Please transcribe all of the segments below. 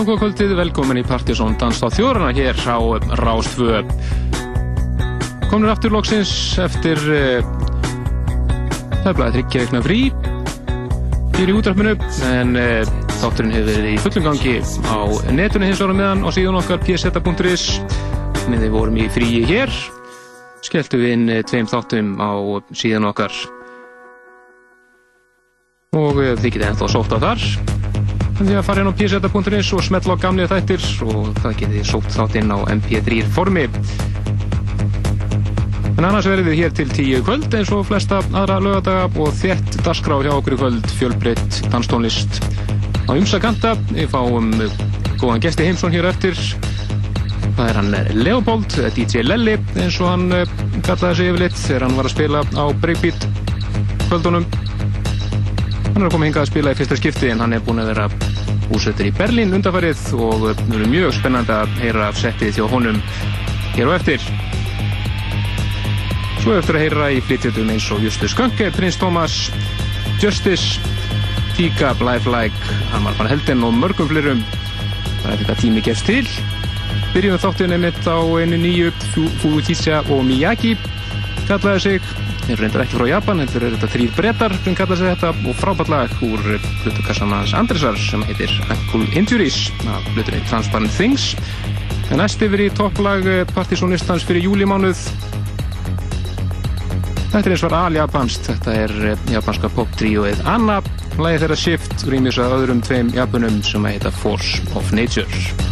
Já, góða kvöldið, velkomin í Partisón Dans á þjórna hér á Rástfö. Komur aftur loksins eftir það er blæðið þryggjaveikna frí hér í útdrafminu en uh, þátturinn hefur verið í fullum gangi á netunni hins ára meðan og síðan okkar pseta.is með við vorum í fríi hér skelltu við inn uh, tveim þáttum á síðan okkar. Og þið getið ennþá sótt á þar því að fara inn á pseta.is og smetla á gamlega þættir. Og það getið sótt þátt inn á mp3 formi. En annars verðum við hér til tíu kvöld eins og flesta aðra lögadaga og þett dasgrá hjá okkur í kvöld fjölbreytt danstónlist. Á ymsakanta við fáum góðan gesti Heimsson hér eftir. Það er hann Leopold, DJ Lelli eins og hann kallaði sig yfirleitt þegar hann var að spila á Breakbeat kvöldunum hann er að koma hingað að spila í fyrsta skipti en hann er búin að vera úsettur í Berlín undarfærið og það verður mjög spennand að heyra settið þjó honum hér og eftir. Svo eftir að heyra í flytjöldum eins og Justus Skönke, Prins Thomas, Justice, Tíka, Like, Hamar van Helden og mörgum flirum. Það er þetta tími gefst til. Byrjum þáttunni mitt á einu nýju Furutísja og Miyagi kallaði sig þeir eru reyndar ekki frá Japan, þeir eru þetta þrýr brettar sem kalla sig þetta og frábært lag úr hlutukassanans Andresar sem heitir Cool Injuries af hlutunni Transparent Things. En næst yfir í topplag partysónistans fyrir júlimánuð Þetta er eins og al-japanst þetta er japanska pop-tríóið Anna. Lagi þeirra Shift rýmis að öðrum tveim japunum sem heita Force of Nature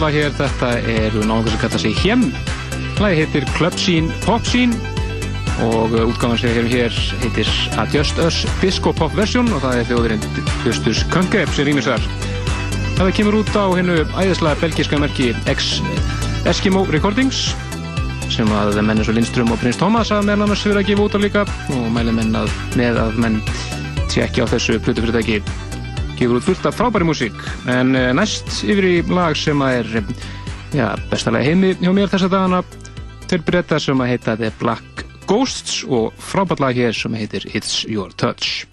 lag hér, þetta er náttúrulega sem kalla sig Hjem. Lagi heitir Club Scene Pop Scene og útgáðan sem við hefum hér heitir Adjust Us Disco Pop Version og það er þjóðurinn Justus Kungep sem rýmir þar. Það kemur út á hennu æðislega belgiska merki X Eskimo Recordings sem að menn eins og Lindström og Prins Thomas að meðal annars verið að gefa út á líka og mæli menn að með að menn tjekki á þessu plötufyrirtæki gefur út fullt af frábæri músík. En eh, næst yfir í lag sem að er já, bestalega heimi hjá mér þessa dagana. Til breyta sem að heita The Black Ghosts og frábært lag hér sem heitir It's Your Touch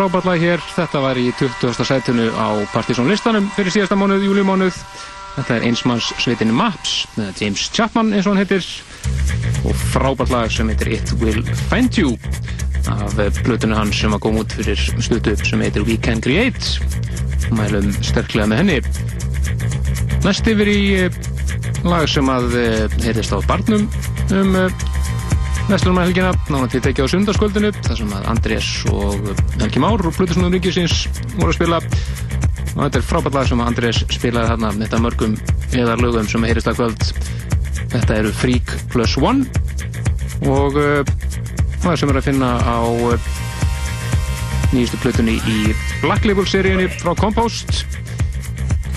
frábært lag hér. Þetta var í 20. sætunu á Partizón listanum fyrir síðasta mánuð, júlimánuð. Þetta er einsmanns sveitin Maps, með James Chapman eins og hann heitir. Og frábært lag sem heitir It Will Find You af blötunni hans sem var góð út fyrir stutu upp sem heitir We Can Create. Mælum sterklega með henni. Næst yfir í eh, lag sem að eh, heitist á barnum um Vestlunarhelgina, náðan til tekið á sundarskvöldinu þar sem að Andrés og Helgi Már og Plutusnúður Ríkisins voru að spila. Og þetta er frábært lag sem að Andrés spilaði þarna með þetta mörgum eðar lögum sem heyrist að kvöld. Þetta eru Freak Plus One. Og það sem er að finna á uh, nýjustu plutunni í Black Label seríunni frá Compost.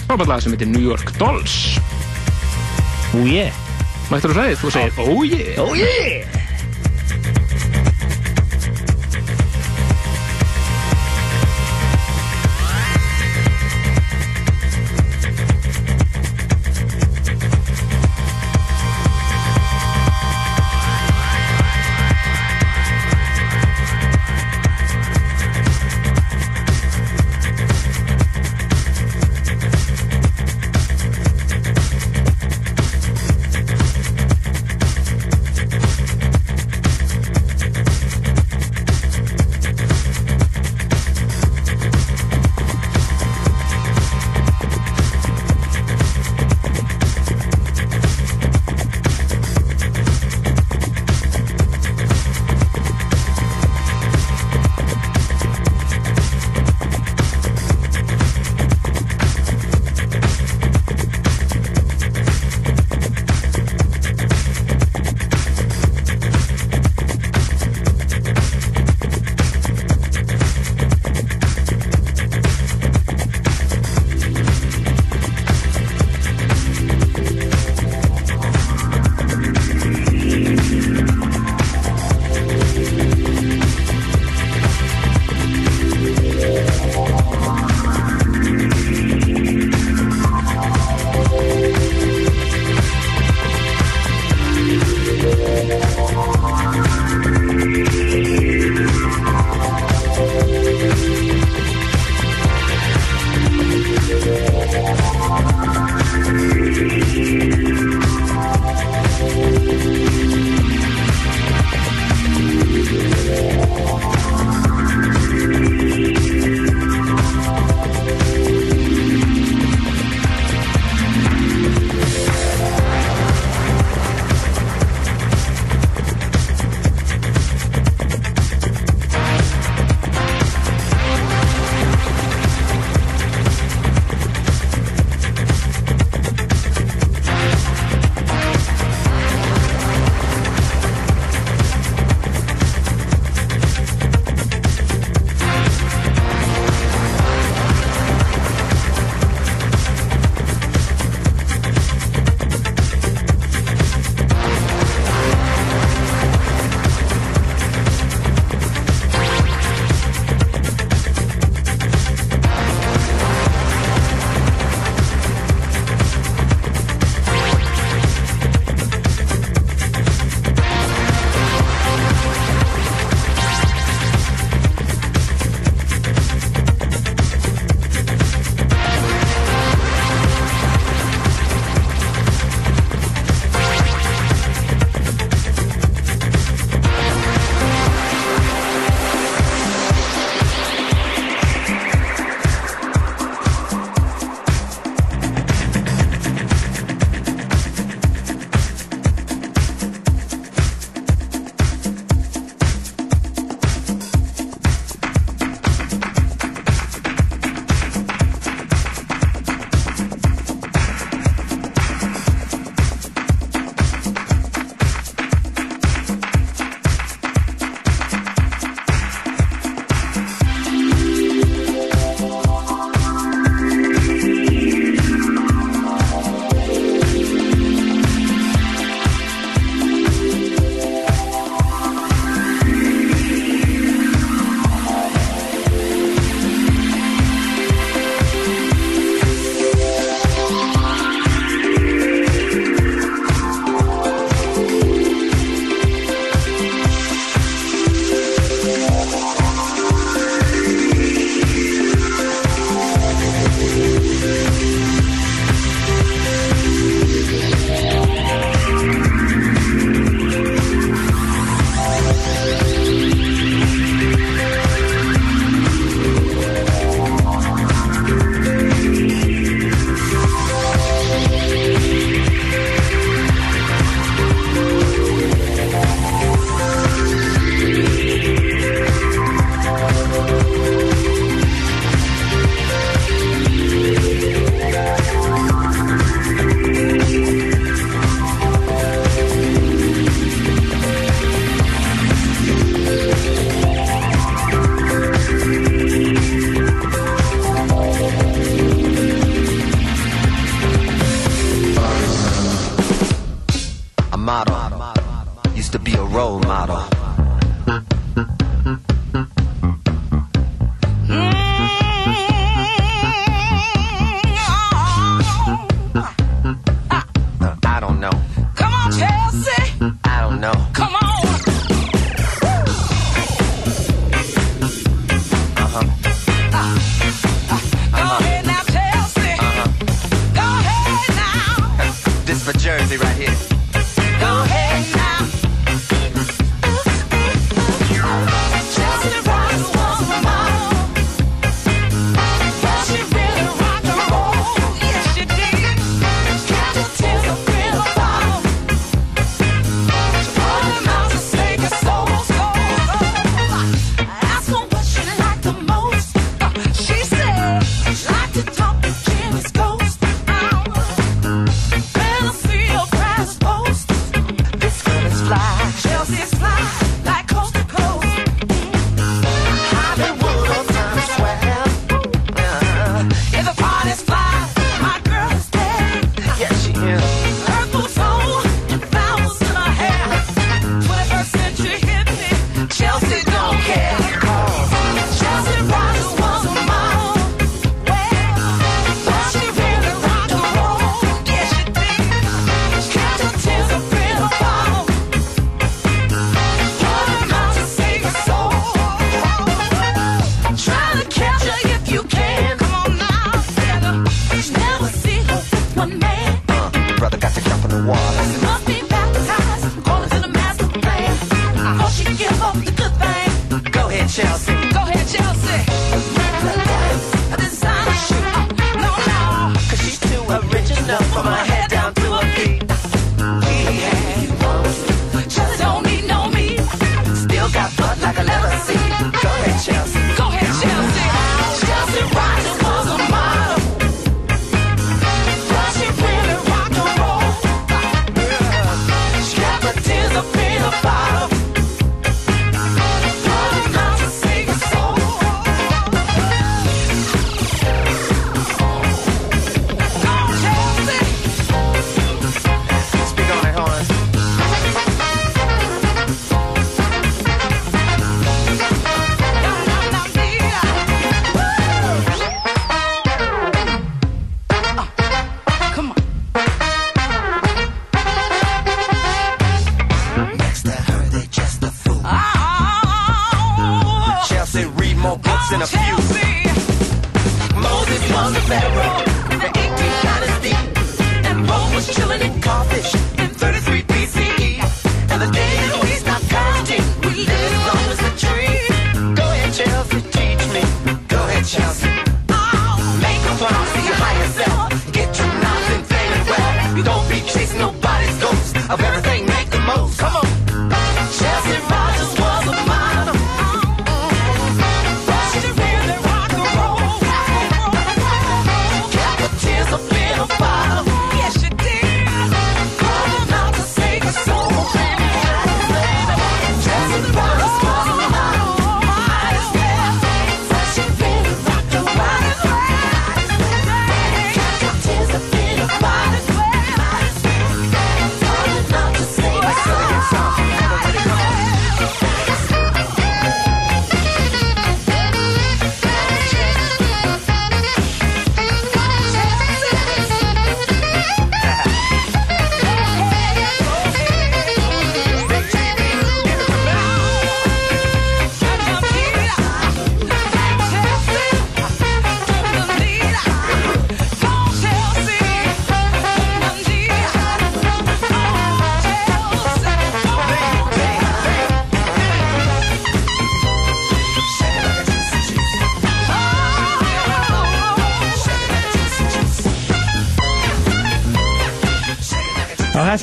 Frábært lag sem heitir New York Dolls. Oh yeah. Mættur þú að segja þú segir oh yeah. Oh yeah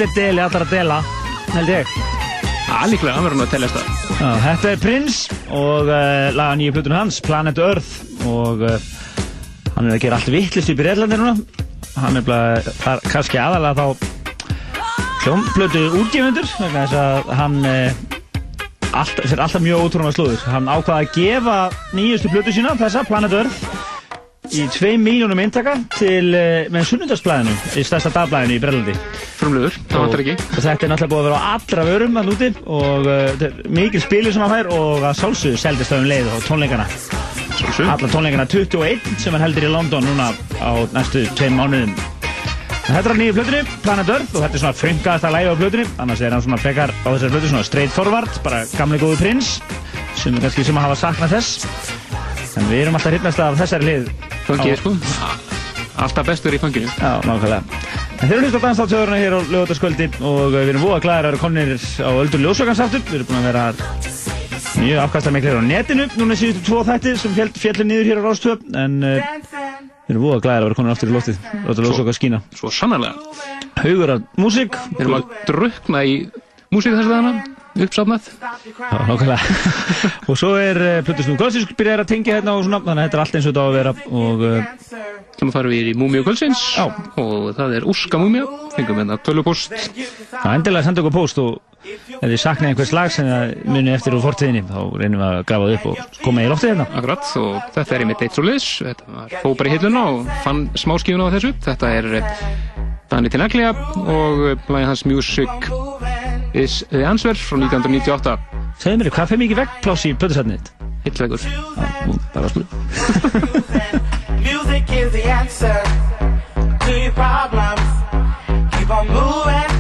Þetta er deli allra dela, held ég. Alíklega, hann verður nú að teljast það. Já, þetta er Prince og uh, laga nýju plötun hans, Planet Earth og uh, hann er að gera allt vittlist upp í Reyrlandi núna. Hann er bara, það er kannski aðalega þá hljómplötu útgefundur þess að hann uh, alltaf, fyrir alltaf mjög ótrúna slúður. Hann ákvaða að gefa nýjustu plötu sína, þessa, Planet Earth, í 2 miljónum eintaka til með sunnundarsblæðinu, í stærsta dagblæðinu í Breylandi. Frumlegur, það vantar ekki. Þetta er náttúrulega búið að vera á allra vörum að núti og uh, er mikil spilið sem hann fær og að sálsögðu seldist það um leið og tónleikana. Sjálfsög. Alla tónleikana 21 sem hann heldur í London núna á næstu tveim mánuðum. Þetta er á nýju plötunni, Planet Earth og þetta er svona funkaðasta lægi á plötunni. Annars er hann svona frekar á þessari plötu svona straight forward, bara gamli góðu prins sem kannski sem að hafa saknað þess. En við erum alltaf hittnast af þessari hlið. Fangið, á- sko. Alltaf bestur í fanginu. Já, nákvæmlega. En þeir eru hlust á danstáttjóðurna hér á lögutaskvöldi og við erum voða glæðir að vera komnir á öldur ljósvögans aftur. Við erum búin að vera mjög afkastamiklir á netinu núna síðustu tvo þætti sem fjall, fjallir niður hér á Rástöp en uh, við erum voða glæðir að vera komin aftur í loftið Láta ljósvögans skína. Svo sannarlega. Haugur af músík. Við erum að drukna í músík þess að hana, uppsafnað. Og svo er uh, Plutusnúm Góðsísk byrjar að tengja hérna og svona, þannig að þetta er allt eins og þetta á að vera og uh, Þannig farum við í Múmiu kvöldsins Já. og það er Úska Múmia. Fengum hérna tölvupost. það endilega senda okkur post og ef þið saknaði einhvers lag sem það muni eftir úr fortíðinni þá reynum við að grafa það upp og koma í loftið hérna. Akkurat, og þetta er einmitt eitt svo liðs. Þetta var fó bara í hilluna og fann smáskífuna á þessu. Þetta er eh, Dani Tinaglia og eh, lagið hans Music is the Answer frá 1998. Segðu mér, hvað fyrir mikið veggpláss í plötusætnið þitt? Hillvegur. Já, nú, bara að spila. Music is the answer to your problems. Keep on moving,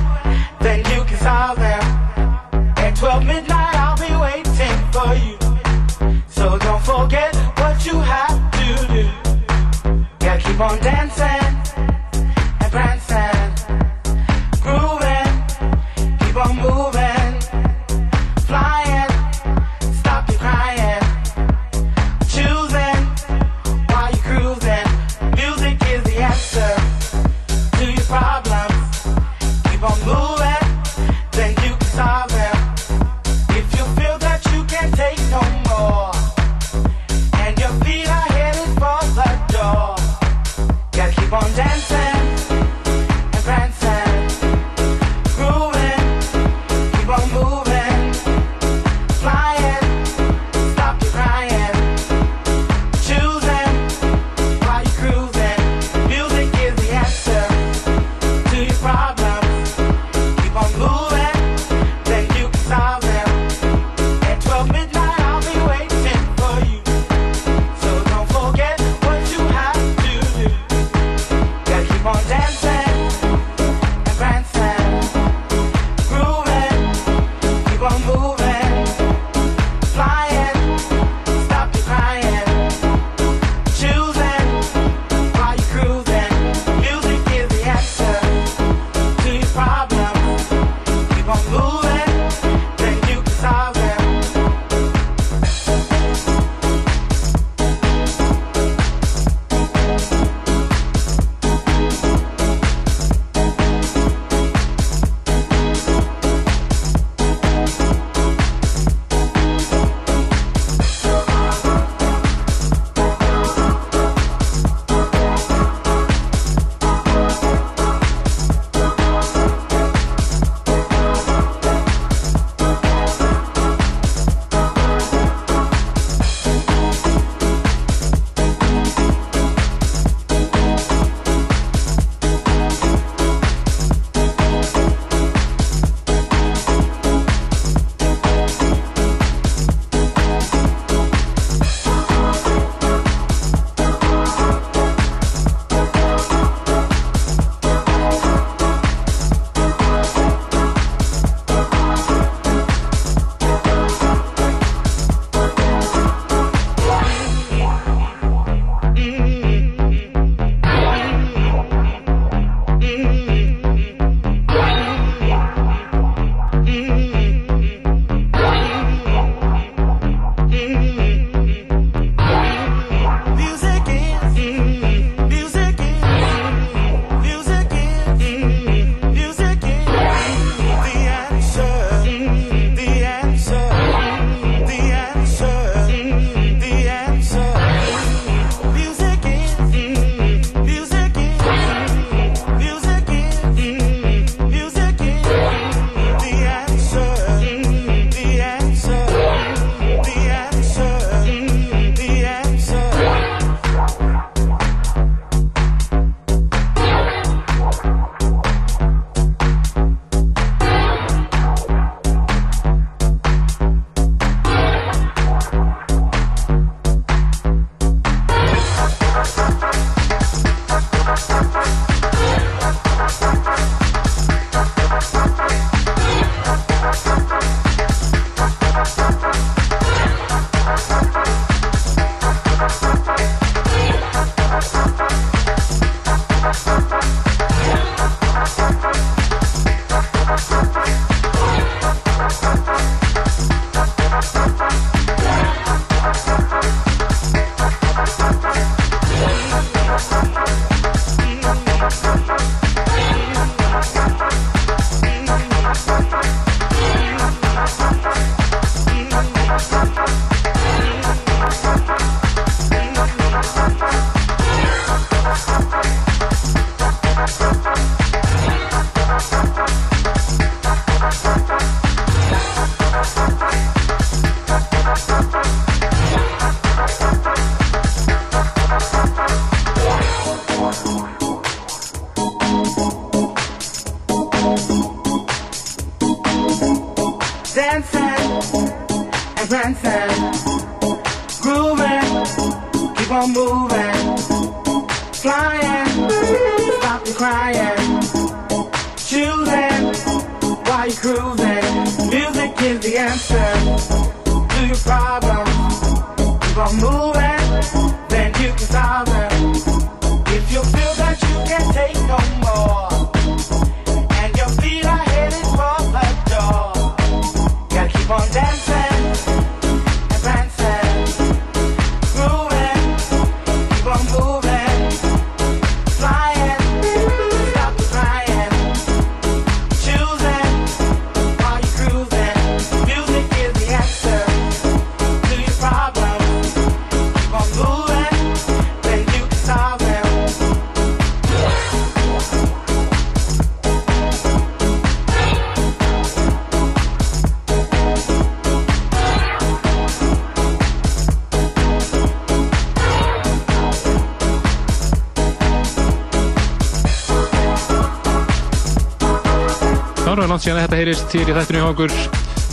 langt síðan að þetta heyrist til í þættinu hjá okkur.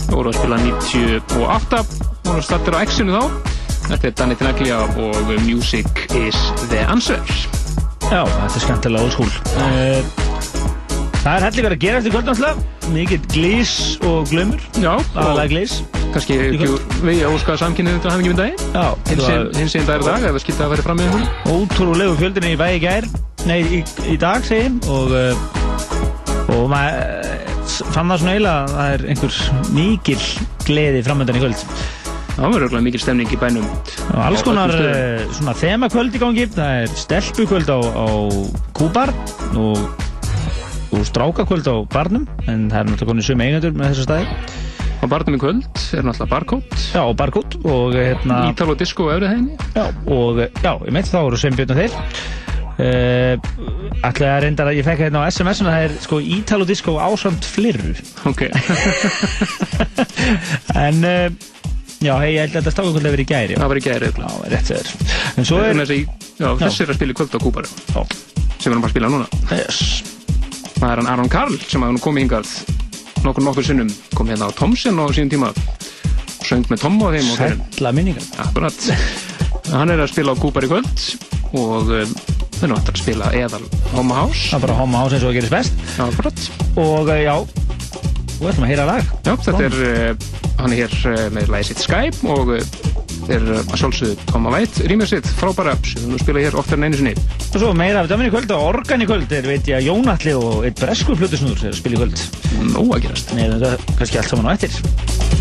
Við vorum að spila 98 og vorum startur á X-inu þá. Þetta er Danny Tenaglia og Music is the Answer. Já, þetta er skemmtilega school. Uh, það er hellingar að gera eftir kvöldanslega. Mikið glís og glömmur. Já, Aðalega glís. kannski við að óska samkynnið þetta með daginn. Já, Hins einn dag er dag, ef það skilta að vera fram með hún. ótrúlegu fjöldinni í bæði gær. Nei, í, í dag segi ég. Og, uh, og maður fann það svona eiginlega að það er einhver mikil gleði framöndan í kvöld. Það var örgulega mikil stemning í bænum. Og alls konar uh, svona þemakvöld í gangi. Það er stelpukvöld á, á Kúbar og, og strákakvöld á barnum. En það er náttúrulega konið sömu eigendur með þessa staði. Á barnum í kvöld er náttúrulega barkót, Já, og barkút og hérna... Ítal og disco á öfrið henni. Já, og já, ég meit þá voru Sveinbjörn og þeir uh, Ætlaði að reynda að ég fekk hérna á SMS-una það er sko Ítalo Disco ásamt flirru Ok. En uh, já, hei, ég held að þetta stákakvöld að vera í gæri Já, það var í gæri já rétt þeir En svo er Þessi, já, þessi er að spila í kvöld á Kúbar Já, sem við erum bara að spila núna. yes. Það er hann Aron Karl sem hafði nú komið hingað nokkur nokkur sinnum kom hérna á Tomsen á sínum tíma og söng með Tom á þeim og. Sætla minningar Akkurat. Hann er að spila á Kúbar í kvöld og þau erum alltaf að spila eðal Homa House. Það er bara homma ás eins og að gerist best Akkurat. Og uh, já, þú ætlum að heyra lag Já, þetta er, uh, hann er hér uh, með lagið sitt Skype og uh, er uh, að sjálfsögðu Toma Vætt, rýmur sitt, frábæra sem við nú spila hér oftar en einu sinni. Og svo meira af dömmin í kvöld og organ í kvöld er, veit ég, að Jónatli og eitt breskur flutusnúður spila í kvöld Nó að gerast. Þetta er kannski allt saman á eftir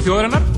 þjóðarinnar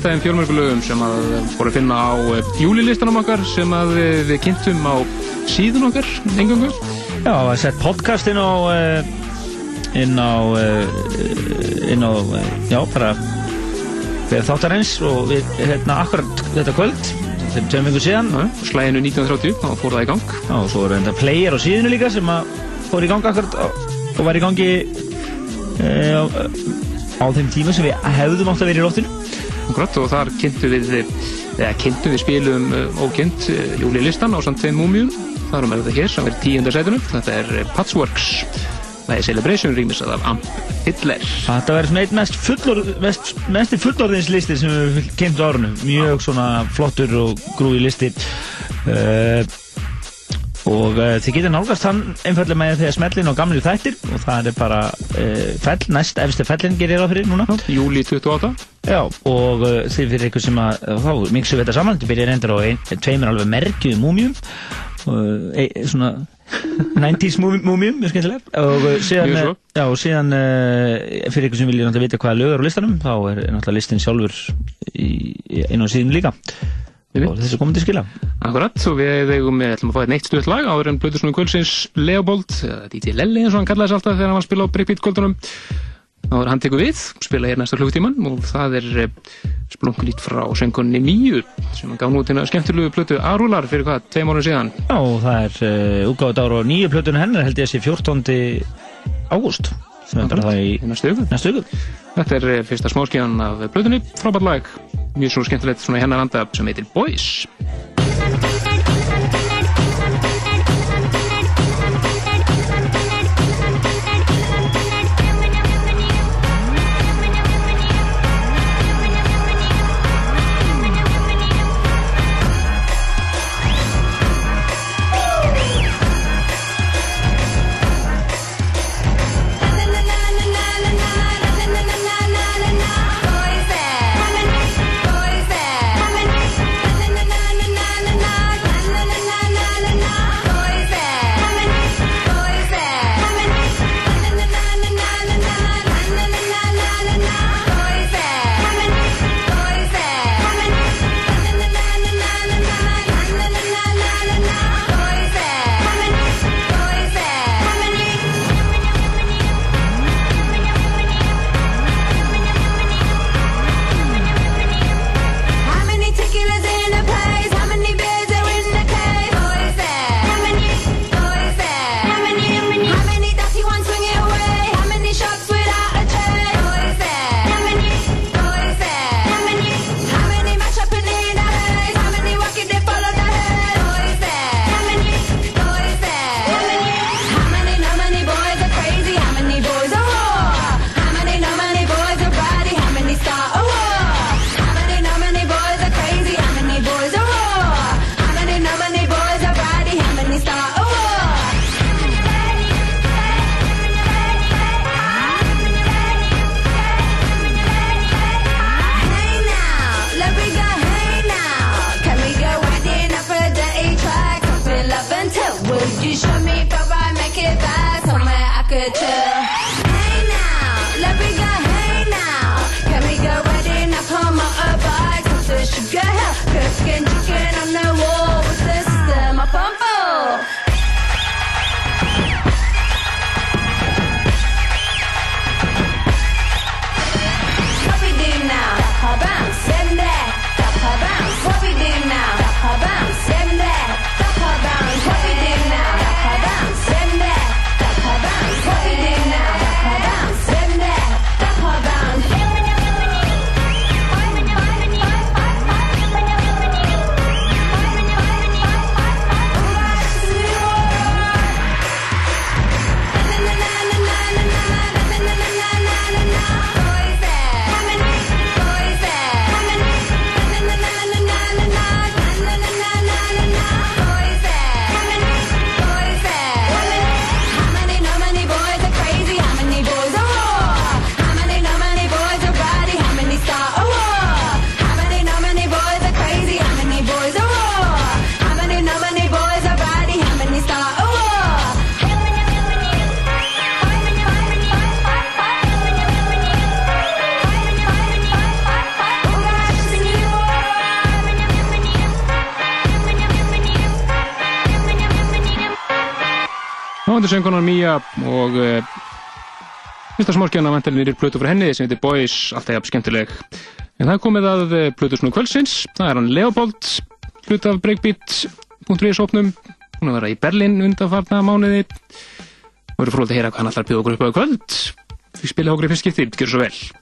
eitt af þeim fjölmörgulögum sem að voru að finna á eh, júlilistanum okkar sem að eh, við kynntum á síðun okkar engangu. Já, er sett podcast inn á uh, inn á uh, inn á, já, bara við þáttarins og við, hérna, akkurat þetta kvöld fyrir tveim vingur síðan Slæðinu 1930, þá fór það í gang. Já, og svo eru þetta player á síðinu líka sem að fór í gang akkurat og, var í gangi uh, á, á þeim tíma sem við hefðum átt að vera í loftinu Akkurat, og þar kynntum við, eða kynntum við spilum uh, ókynnt uh, júlilistan á samt tveim múmjum. Það erum við þetta hér sem er tíundar sætunum. Þetta er uh, Patchworks. Það er Celebration rýmisað af Amp Hitler. Þetta verður svona eitt mest, fullor, mest, mest fullorðinslisti sem við kynnt á árunum. Mjög svona flottur og grúi listi. Uh, og uh, þið getur nálgast hann einfallega með því að smellin á gamli þættir og það er bara uh, fell, næst efstu fellin gerir það fyrir núna. Júli 28. Já, og uh, þið fyrir ykkur sem að, þá mixum við þetta saman, þetta byrjar endur á ein, tveimur alveg merkjum múmjum, uh, e, svona 90s múmjum, mjög skemmtilega, og síðan, já, og síðan fyrir ykkur sem vilja náttúrulega vita hvaða lög eru á listanum, þá er náttúrulega listin sjálfur í, inn á síðan líka, og þessi komið til skila. Akkurat, og við ætlum að fá eitt stuðt lag áður en Blöðursnúi Kvölsins Leopold, DJ Lelli eins og hann kallaði þess alltaf þegar hann var að spila á Breakbeat er hann tekur við, spila hér næsta klukkutíman og það er splunkunýtt frá söngunni Míu sem gaf nú til að skemmtilegu plötu Arúlar fyrir hvað, tveim árið síðan Já, og það er uh, útgáðið ára á nýju plötunum hennar held ég að sé 14. ágúst sem er bara það í næstu viku. Þetta er eh, fyrsta smáskíðan af plötunni, frábært lag mjög svo skemmtilegt svona í hennar anda sem heitir Boys söngunar Mía og uh, fyrsta smorskjana vantarinn er í plötu frá henni sem heitir Boys, alltaf jafn skemmtileg. En það komið að eh, plötu snú kvöldsins. Það er hann Leopold hlut af breakbeat.is opnum hún er að vera í Berlin undanfarna mánuði. Og eru fróðið að heyra hvað hann allar bjóð okkur upp á kvöld. Við spila okkur í fyrst skipti, gjör svo vel.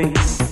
face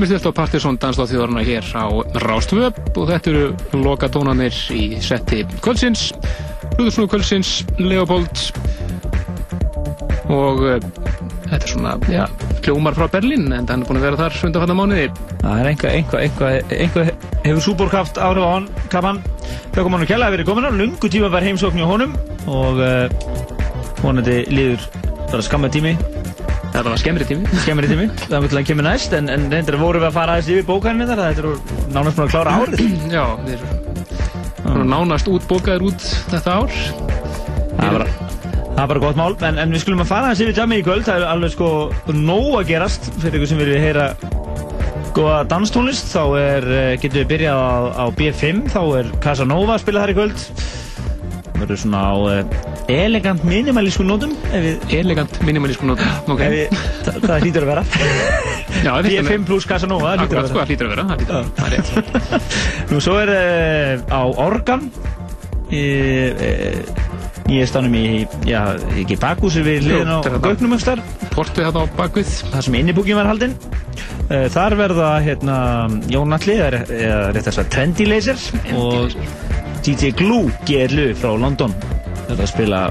mér stilt á Partiðsson danstáð þjóðarna hér á Rástvöp og þetta eru loka tónanir í setti kvöldsins, Hluðursnú kvöldsins, Leopold og uh, þetta er svona, já, kljómar frá Berlín en hann er búin að vera þar undanfalla mánuði. Það er einhver, einhver, einhver, einhver hefur Súborg haft áhrif á hann, kapan. Þau kom hann og kjalla að verið komin á, lungu tíma var heimsókn hjá honum og uh, vonandi líður bara skamma tími, Þetta var skemmri tími. skemmri tími, það er að kemur næst, en, en reyndir vorum við að fara aðeins yfir bókarnir þar, þetta er nánast að klára árið. Já, þeir eru nánast útbókaðir út þetta ár. Það er bara, það er bara gott mál, en, en við skulum að fara aðeins yfir jammi í kvöld, það er alveg sko nóg að gerast fyrir ykkur sem vilja heyra góða danstónlist, þá er, eh, getum við byrjað á, á B5, þá er Casanova að spila þar í kvöld. Það verður svona á uh, elegant minimalísku nótum, Elegant minimalísku nótum. Ok. ef við, það, það hlýtur að vera. Já, ég finnst B5 pluss Casanova, það hlýtur Akkurat, að sko, vera. það hlýtur að vera. Það hlýtur að vera. Það er rétt. Nú, svo er uh, á organ, ég er stannum í, já, ekki bakhúsi við hliðin á þetta er það. Gauknumöngstar. Portið þetta á bakvið. þar sem innibúkin var haldinn uh, þar verða hérna Jónalli eða eða rétt að segja Trendy Laser og DJ Glue GLU frá London það er að spila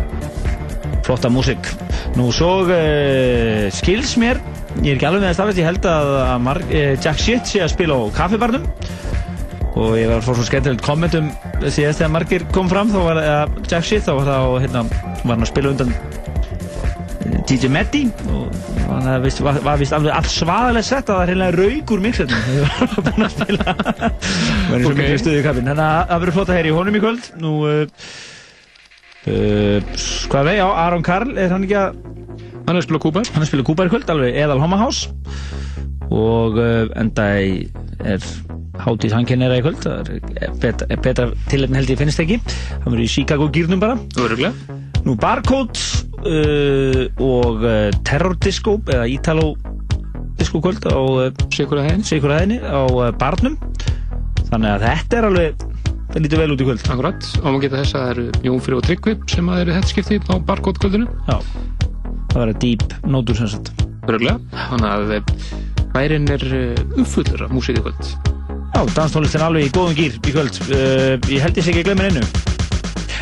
flotta músík. Nú svo uh, skils mér ég er ekki alveg með að stafist ég held að, að uh, Jack Shit sé að spila á kaffibarnum. Og ég var að fór svo skemmtilegt kommentum síðast þegar margir kom fram þá var uh, Jack Shit þá var, þá, hérna, var hann að spila undan DJ Meddi og það vist, var, var vist alveg allt svaðalega sett að það er hérna rauk úr mixetnum þegar við varum búin að spila. Var eins og miklu stuði í kaffin þannig að það verður flott að heyra í honum í kvöld. Nú hvað vei, já, Aron Karl er hann ekki að Hann er að spila kúpar. hann er að spila kúpar í kvöld, alveg eðal Homahouse og uh, enda í- er hátíð hann kennir í kvöld það er betra, betra tilefni held ég finnst ekki hann verður í Chicago gýrnum bara Öruglega. Nú Barcode uh, og Terror Disco eða Italo Disco kvöld á Sigur að hæðin. Sigur hæðinni á Barnum þannig að þetta er alveg það lítur vel út í kvöld Akkurat. Og maður geta þess að það eru Jónfri og Tryggvi sem að eru þetta skipti á barkótkvöldinu. Já, það verður deep nótur sem sagt Öruglega. Þannig að eh, bærin er eh, uppfullur af músík í kvöld. Já, danstónlistin alveg í góðum gýr í kvöld uh, ég held ég sé ekki að glemja einu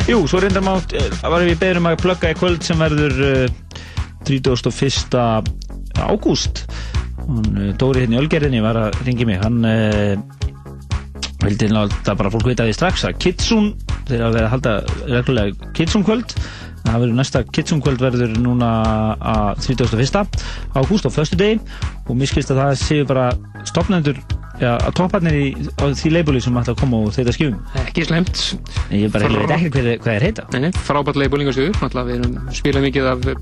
Jú, svo reyndar mátt uh, varum við beðin um að plugga í kvöld sem verður uh, 31. ágúst Dóri hérna í Ölgerðinni var að ringi mig hann vildi láta bara fólk vita því strax að Kitsune þeir að vera að halda reglulega Kitsune kvöld það verður næsta Kitsune kvöld verður núna að 31. ágúst á föstu degi og mér skilst að það séu bara stopnendur ja, að topparnir í, því leibuli sem ætla að koma og þeirra skjum Ekki slemt. ég bara heila veit ekki hvað er heita frábært leiðbúlingarsjöður. Náttúrulega við erum spilað mikið af eh,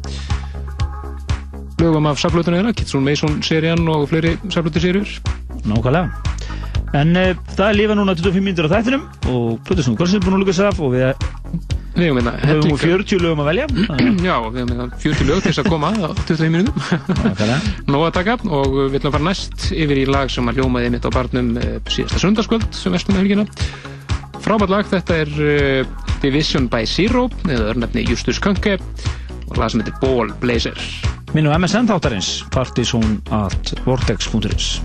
lögum af saflutunum þeirra, Kitsune Mason serían og fleiri saflutuserjur. nákvæmlega en uh, það er lífa núna 25 mínútur á þættinum og Plutusnúð Kvölsins er búin að luka sér af og við Við hefum hérna höfum úr 40 lögum að velja Já, við hefum hérna 40 lög til þess að koma á 25 minútum. nákvæmlega Nóg að taka og við ætlum að fara næst yfir í lag sem að ljómaði mitt á barnum eh, síðasta sundarskvöld sem vestum með helgina. Frábært lag, þetta er uh, Division by Zero eða örnefni Justus Kanke og lag sem heitir Ball Blazer. Minn og MSN þáttarins partysón at vortex.is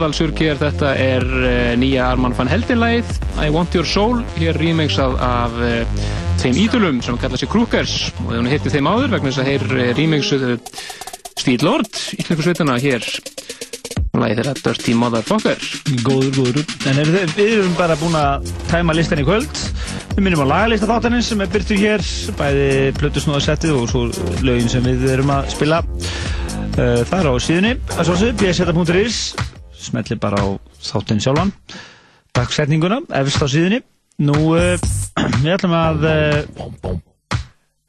Já, eðalsurgir, þetta er uh, nýja Arman van Helden-lægið I Want Your Soul, hér remix af, uh, þeim ídulum sem kalla sig Krúkers og hún hitti þeim áður vegna þess að þeir uh, remixuðu Steel Lord, íslenskusveituna hér lægið þeirra Dirty Motherfucker Góður, góður. En er þið, við erum bara búin að tæma listan í kvöld. Við minnum á lagalista þáttanins sem er byrtur hér, bæði plötusnóðasettið og svo lögin sem við erum að spila. Það er á síðunni, að svo séu, bseta.is, smelli bara á þáttin sjálfan, dagsetninguna, efst á síðunni. Nú, uh, við ætlum að uh,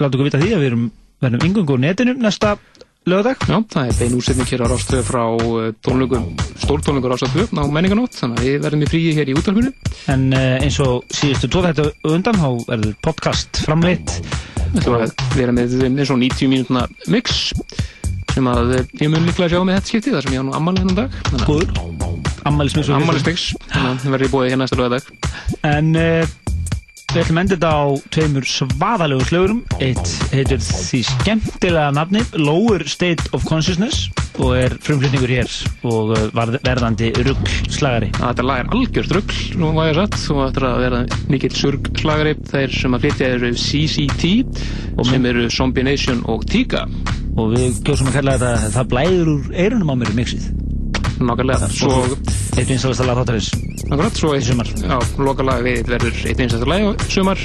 láta okkur vita því að við erum, verðum yngungu á netinu næsta lögadag. Já, það er bein útsetning hér á Rástöðu frá uh, tónlögum, stórtónlögur Rástöðu á menninganótt, þannig að við verðum í fríi hér í útvarpinu. En eins og síðustu þetta undan, þá verður podcast framleitt Við ætlum að vera með eins og 90 mínútna mix sem að ég mun líklega sjá með þetta skipti þar sem ég á nú ammali hennan dag. Að góður ammælismis og ammalistegs, þannig að það verður í bóði hér næsta lögadag. En uh, við ætlum að enda þetta á tveimur svaðalegu slögurum. Eitt heitir því skemmtilega nafni Lower State of Consciousness og er frumflutningur hér og varð- verðandi ruggslagari. Þetta lag er algjört rugl nú var ég satt og þetta er að vera mikill surgslagari. Þeir sem að flytja eru CCT sem eru Zombie Nation og Tiga og við kjósum að kalla þetta Það blæður úr eyrunum á mér í mixið nákvæmlega svo, Eitt vinsalasta lag þáttarins. Nákvæmlega, svo eitt, sumar. já, loka lag við verður eitt einstaklega lag sumar.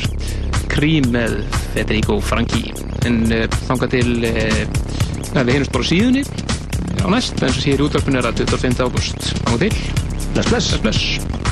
Cream með Federico Franchi. En uh, þanga til uh, við hinumst bara síðunni á næst, en sem sé í útvarpinu er að 25. ágúst. Á til, Bless, bless bless